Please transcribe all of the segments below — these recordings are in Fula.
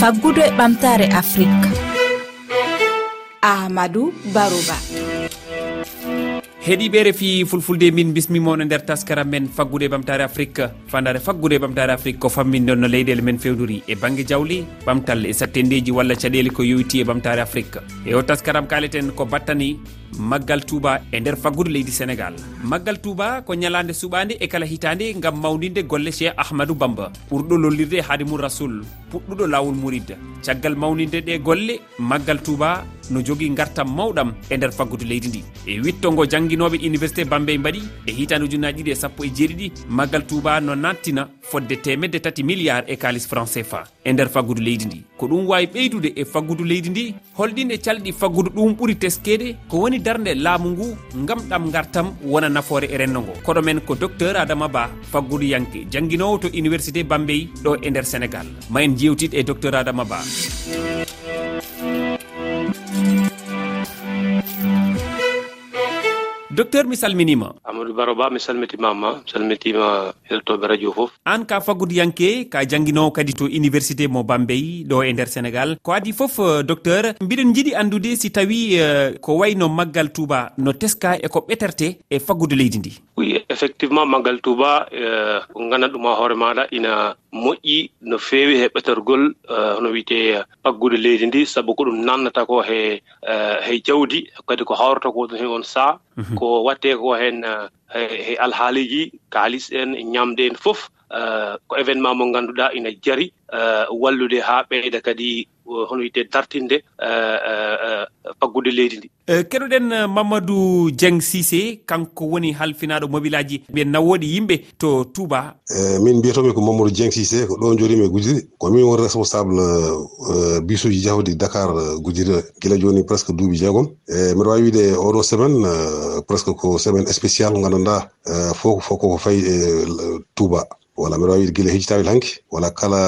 faggudu e ɓamtare afrique ahmadou barouba. Heeɗiɓe refi fulfulde min bismimon nder taskara men faggude ɓamtare afrique fandare faggude ɓamtare afrique ko famminɗon no leyɗele men fewduri e banggue jawli ɓamtal e sattendeji walla caɗele ko yowiti e ɓamtare afrique e o taskaram kaleten ko battani maggal touba e nder faggudu leydi sénégal. Maggal touba ko ñalande suɓade e kala hitande gam mawninde golle cheikh ahmadou bamba. Ɓurɗo lollirde hadimou rasoul puɗɗuɗo lawol mouride caggal mawninde ɗe golle maggal touba no jogui gartam mawɗam e nder faggudu leydi ndi. E wittongo jangguinoɓe université bambey mbaɗi e hitande ujunnaji ɗiɗi e sappo e jeeɗiɗi maggal touba no nattina fodde temedde tati milliard e kalis franc cfa. e nder faggudu leydi ndi. Ko ɗum wawi ɓeydude e faggudu leydi ndi holɗin e calɗi faggudu ɗum ɓuuri teskede ko woni darde laamu ngu gam ɗam gartam wona nafoore e renndo ngo. Koɗo men ko docteur adama ba faggudu yanke jangguinowo to université bambey ɗo e nder sénégal. Ma en jewtid e docteur adama ba. docteur mi salminima. Amadou baro ba mi salmitimama salmitima heltoɓe radio foof an ka fagudeyanke ka jangguinowo kadi to université mo bambey ɗo e nder sénégal. Ko adi foof euh, docteur mbiɗen jiiɗi andude si tawi euh, ko wayno maggal touba no teska e ko ɓeterte e faggude leydi ndi. Oui effectivement maggal touba eh, ko gandanɗa ɗuma hoore maɗa ina moƴƴi no feewi he ɓetorgol eh, hono wiyete paggude leydi ndi. Sabu ko ɗum nannata ko he eh, he jawdi kadi ko hawrata ko ɗum he on saa mhm. ko watte ko heen he alhaaliji kaalis en ñamde en fof. Eh, ko événement mo ngannduɗa ina jari eh, wallude haa ɓeyda kadi eh, hono wiyete dartinde faggude leydi ndi. Keɗoɗen mamadou dieng sisé kanko woni halfinaɗo mobile aji ɓe nawoɗi yimɓe to touba. Min mbiyatomi ko mamadou dieng sisé ko ɗo joorimi e gujiri. Komin woni responsable bisuji jahodi dakar gujiri. Gila joni presque duuɓi jeegom. E mbiɗa wawi wiide oɗo semaine presque ko semaine spécial gandanɗa fof fof koko fayi e touba. walla mbiɗa wawi guila hejjitawel hanki walla kala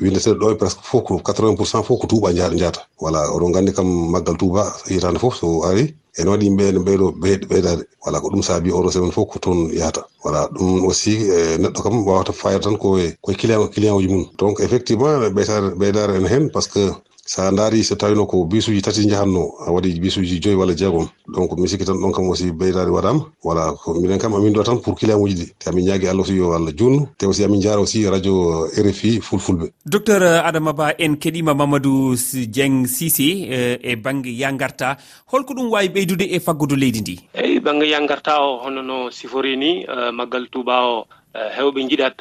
windeteɗo ɗo e presque fof ko 80 pourcent fof ko tuuba jaata voilà oɗon gandi kam maggal tuuba hitande fof so ari ene waɗi yimɓe ne ɓeyɗo ɓeydade voilà ko ɗum saabi oɗo semaine fof ko toon yahata. Voilà ɗum aussi e, neɗɗo kam wawata fayata tan koye koye client client uji mum. Donc effectivement ɓeydare ɓeydare ene hen par ce que sa daari so tawino ko bisuji tati jahanno a waɗi bisuji joyi walla jeegom. Donc mi sikki tan ɗon kam aussi beydade waɗama voilà ko minen kam amin ɗo tan pour client uji ɗi. Te amin ñaagui allah aussi yo allah junnu te aussi amin jaara aussi radio rfi fulfulɓe. Docteur adama ba en keɗima mamadou dieng sisé eh, e banggue ya garta holko ɗum wawi ɓeydude e faggudu leydi ndi? Eyyi banggue ya garta o hono no sifori ni eh, maggal touba o eh, hewɓe jiɗat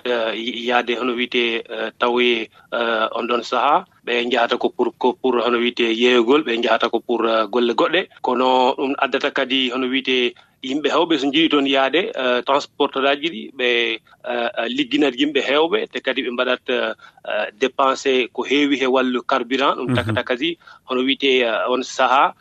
yaade hono wiyete tawoye on ɗon saaha ɓe njahata ko pour ko pour hono wiyete yeeyogol ɓe njahata ko pour uh, golle goɗɗe. Kono ɗum addata kadi hono wiyete yimɓe heewɓe so njiɗi toon yahde uh, transporteur aji ɗi ɓe uh, uh ligginat yimɓe heewɓe te kadi ɓe mbaɗat dépensé ko heewi he wallu carburant. Ɗum mhm. takata kadi hono wiyetee on sahaa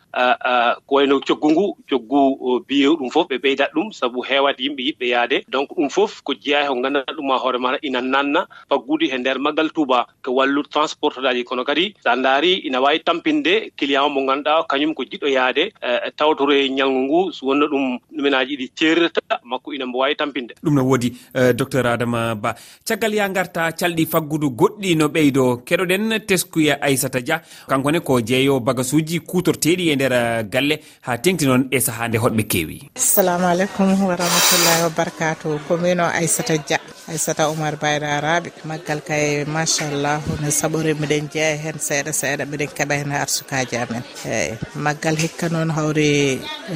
ko wayno coggu ngu coggu biyew ɗum fof ɓe ɓeydat ɗum sabu heewat yimɓe yiɗɓe yahde donc ɗum fof ko jeyaa ko nganndanɗa ɗuma hoore maɗa ina nanna faggude he ndeer maggal touba ko wallu transporteur aji kono kadi sa ndaari ina waawi tampinde client o mo ngannduɗaa kañum ko jiɗɗo yaade e, e, tawtoro e ñalngu ngu so wonno ɗum ɗumenaaji ɗi ceerirta makko ina mbo waawi tampinde. Ɗum no woodi e, docteur adama ba. Caggal ya ngarta calɗi faggudu goɗɗi no ɓeydo keɗoɗen teskuya aissata dia. Kankone ko jeeyo bagasuji kutorteɗi e nder galle. Ha tengti noon e saaha nde hoɗɓe keewi. Assalamu aleykum warahmatullahi wabarakatu wa commune o aissata dia aissata oumar bayra araɓe maggal kay machallahu ne saɓori miɗen jee jeeya hen seeɗa seeɗa mbiɗen keeɓa hen arsukaji amen. Eyyi maggal hikka noon hawre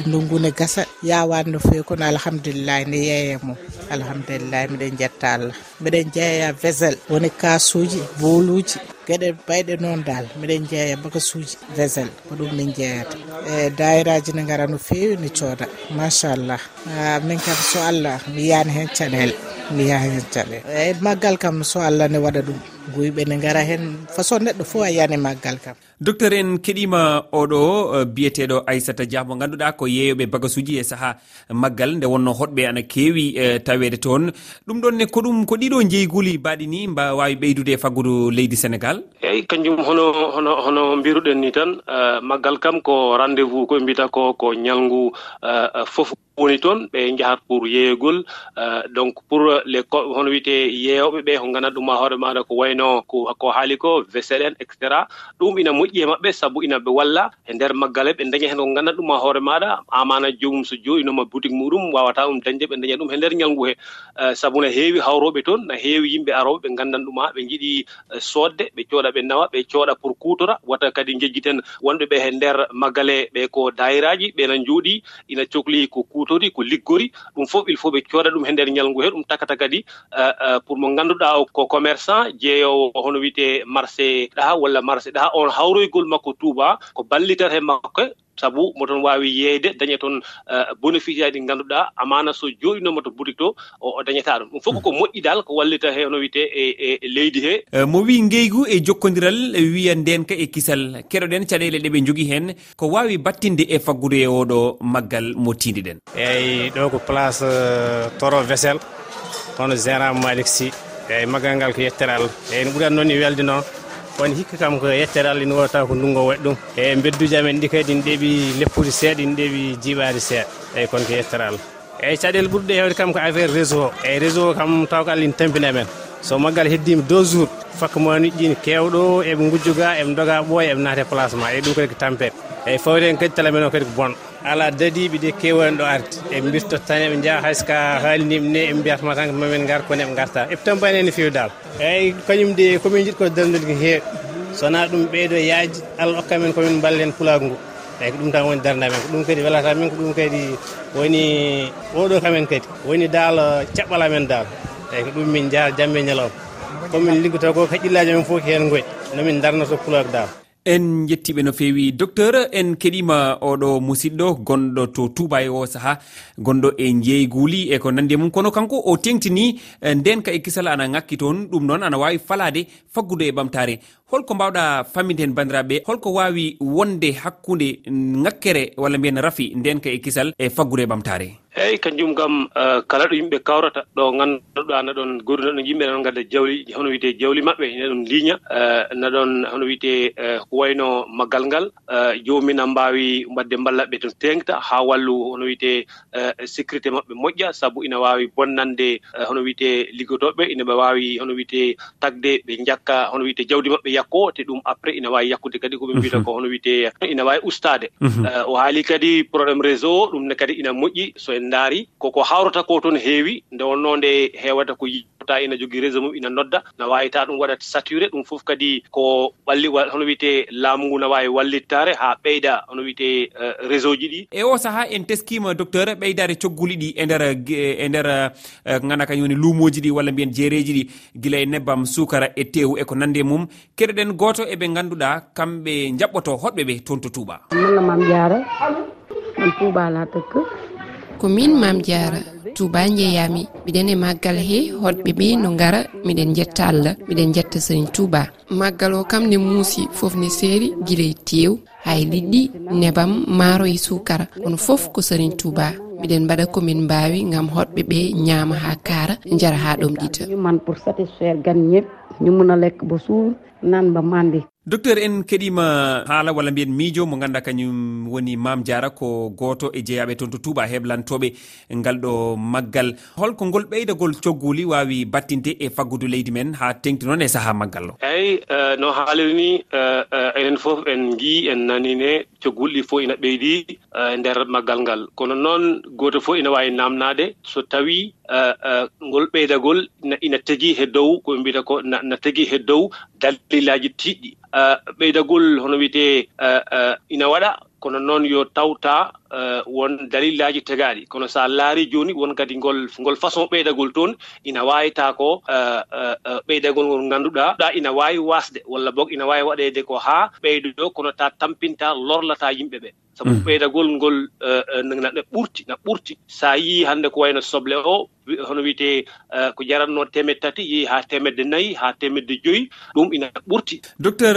ndunggune gasa yawani no fewi kono alhamdulillahi nde yeeye mum alhamdulillahi mbiɗen jetta allah. Mbiɗen jeeya vesel woni kasuji booluji gueɗe bayɗe noon dal miɗen jeeya bakasuji vesel ko ɗum min jeeyata. E dayiraji ne gara no fewi ne cooda machallah. Ah, min kam so allah mi yiyani hen caɗele mi yiya hen caɗele eyyi maggal kam so allah ne waɗa ɗum. guyɓe ne gara hen. Façon neɗɗo fo a yiyani maggal kam. Docteur en keɗima oɗo euh, biyeteɗo aissata dia mo ganduɗa ko yeeyoɓe bagasuji e saaha maggal nde wonno hoɗɓe ana keewi euh, tawede toon. Ɗum ɗonne ko ɗum ko ɗiɗo jeyguli mbaɗi ni mba wawi ɓeydude e faggudu leydi sénégal? Eyyi kanjum hono hono hono mbiruɗen ni tan euh, maggal kam ko rendez vous koye mbiyata ko ko ñalngu fof woni toon ɓe njahat pour yeeyogol eh, donc pour les hono wiyete yeeyoɓe ɓe ko nganndat ɗuma hoore maɗa ko wayno ko haali ko vesel en et cetera. Ɗum ina moƴƴi e maɓɓe sabu ina ɓe walla e nder maggale ɓe daña hen ko nganndat ɗuma hoore maɗa. Amana jomum so joɗinoma boutique muɗum wawata ɗum dañde ɓe daña ɗum e nder ñalngu he. Eh, sabu no heewi hawroɓe toon no heewi yimɓe aroɓe ɓe nganndan ɗum ɓe njiɗi eh, soodde ɓe cooɗa ɓe nawa ɓe cooɗa pour kuutora. Wata kadi jejjiten wonɓe ɓe e nder maggale ɓe ko dayiraji ɓe jooɗi ina cohli ko kuutora. hutori ko liggori ɗum fof il faut ɓe cooda ɗum he nder ñalngu he ɗum takata kadi eh, eh, pour mo ngannduɗaa ko commerçant jeeyowo hono wiyete marché ɗaha walla marché ɗaha on hawroygol makko touba ko ballitat he makko sabu moton wawi yeeyde daña toon euh, bénéfice aji ɗi ngannduɗa amana so jooɗinoma to boutique to o dañata ɗum. Ɗum fof ko moƴƴi dal ko wallita heno wite e, e e leydi he. Euh, mo wi ngeygu e jokkodiral wiya ndenka e kisal. Keɗoɗen caɗele ɗeɓe jogui hen ko wawi battinde e faggude e oɗo maggal mo tindiɗen eyyi ɗo ko place euh, toro vessel hono gérant malik sy. Eyyi maggal ngal ko yettere allah. Eyyi no ɓuurata noon e welde noon woni hikka kam ko yettere allah ina wota ko ndungo waɗi ɗum e bedduji amen ɗi kadi ne ɗeeɓi leppude seeɗa ina ɗeeɓi jiiɓade seeɗa eyyi kono ko yettere allah. Eyyi caɗele ɓurɗe hewde kam ko affaire réseau. O eyyi réseau o kam taw ko allah ina tampini amen so maggal heddima deux jours fakka moniƴƴini kewɗo eɓe gujjuga eɓe doga ɓooya eɓe naate placement eyyi ɗum kadi ko tampere eyyi fawri hen kadi tala men o kadi ko bonɗo. ala dadiɓe de kewani ɗo arde eɓe birtottani eɓe jaa hayska haalniɓe ne eɓe mbiyatma tan mamin gar kono eɓe garta eɓe tampani ene fewi dal eyyi kañum de komin jiɗi ko daldude ko heewi sowona ɗum ɓeydo yaaji allah hokka men komin ballen pulagu ngu eyyi ko ɗum tan woni darde amen ko ɗum kadi welata min ko ɗum kadi woni oɗo kamen kadi. Woni daal uh, caɓɓal amen daal. Eyyi ko ɗum min jaa jamme ñalawma komin liggoto ko haqillaji amen fof ko hen goyi nomin darnoto pulagu daal. en jettiɓe no fewi docteur en keɗima oɗo musidɗo gonɗo to tuba e o saaha gonɗo e jeeyi guuli e ko nandi e mum. Kono kanko o tengtini eh, nden ka e kisal ana ŋakki toon ɗum noon ana wawi falade faggudu e ɓamtare. holko mbawɗa faminde hen bandiraɓe holko wawi wonde hakkude ŋakkere walla mbiyen rafi ndenka e kisal e faggude e ɓamtare eyyi kanjum kam eh, kala ɗo yimɓe kawrata ɗo ngannduɗa naɗon ɗon gorduɗa yimɓe naɗon gadda jawli hono wiyete jawli maɓɓe ne ɗon liiña eh, na hono wiyete ko eh, wayno maggal ngal. Jomina mbawi mbaawi mbadde mballaɓe to tengta ha wallu hono wiyete sécurité maɓɓe moƴƴa. Saabu ina wawi bonnande hono wiyete liggotooɓe ina wawi hono wiyete tagde ɓe jakka hono wiyete jawdi maɓɓe yakko te ɗum après ina wawi yakkude kadi koɓe mhm. mbiyata ko hono wiyete ina wawi ustade. Mhm. Euh, o haali kadi probléme réseau ɗum ne kadi ina moƴƴi so en daari koko hawrata ko toon heewi nde wonno nde heewata ko yiwta ina jogii réseau mum ina nodda. Na wawita ɗum waɗa saturé ɗum fof kadi ko ɓalli hono wiyete laamu ngu na wawi wallittare ha ɓeyda hono wiyete euh, réseau ji ɗi. E o saaha en teskima docteur ɓeydare cogguli ɗi e nder e nder euh, ganda kañum woni luumoji ɗi walla mbiyen jeereji ɗi. Guila e nebbam sukara e tewu e ko nande mum. keɗoɗen goto eɓe ganduɗa kamɓe jaɓɓoto hoɗɓe ɓe toon to tuuɓa malla mam diara min tuubala tekka ko min mam diara touba jeeyami mbiɗen e maggal he hoɗɓe ɓe no gara miɗen jetta allah miɗen jetta sérign touba. Maggal o kam ne muusi foof ne seeri guila e tew hay liɗɗi nebam maaro e sukara kono foof ko sérign touba miɗen mbaɗa komin mbawi gam hoɗɓe ɓe ñaama ha kaara jara ha ɗom ɗita man pour satisfaire gan ñebbe ñu mun a lekk ba suur nan ba mandi docteur en keɗima haala walla mbiyen miijo mo ganduɗa kañum woni mam diara ko goto e jeeyaɓe toon to tuba heblantoɓe ngal ɗo maggal. Holko ngol ɓeydagol cogguli wawi battinte e faggudu leydi men ha tengti noon e saaha maggal o eyyi eh, no haaliri ni eh, eh, enen foof en gui en nanine cogulɗi fof ina ɓeydi e nder maggal ngal. Kono noon gooto fof ina waawi naamnaade so tawi e, e, ngol ɓeydagol ina tegii he dow ko ɓe mbiyata ko na tegii he dow dalilaaji tiiɗɗi. E, ɓeydagol hono wiyetee ina waɗa kono noon yo tawta eh, won dalillaji tagaɗi kono sa laari joni won kadi ngol ngol façon ɓeydagol toon ina wawita ko eh, eh, ɓeydagol ngol ngannduɗa ɗa ina wawi wasde walla boog ina wawi waɗede ko ha ɓeydo kono ta tampinta lorlata yimɓe ɓe sabu mm. ɓeydagol ngol eh, eh, na ɓurti na ɓurti. So a yii hannde ko wayno soble o hono wiyetee eh, ko jaratnoo temedde tati yehi haa temedde nayi haa temedde joyi. Ɗum ina ɓurti. Docteur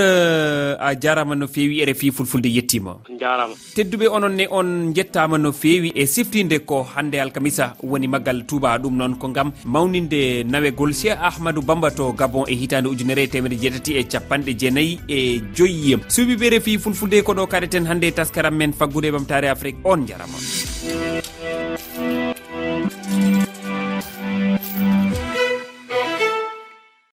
a jaarama no feewi rfi fulfulde yettima jaarama tedduɓe onon ne on jettama no feewi e siftinde ko hannde alkamisa woni maggal touba ɗum noon ko gam mawninde nawegol cheikh ahmadou bamba to gabon e hitande ujunere temedde jeetati e capanɗe jeenayyi e joyi suuɓiɓe refi fulfulde ko ɗo kaɗeten hannde taskaram men faggude ɓamtare afrique on jaramon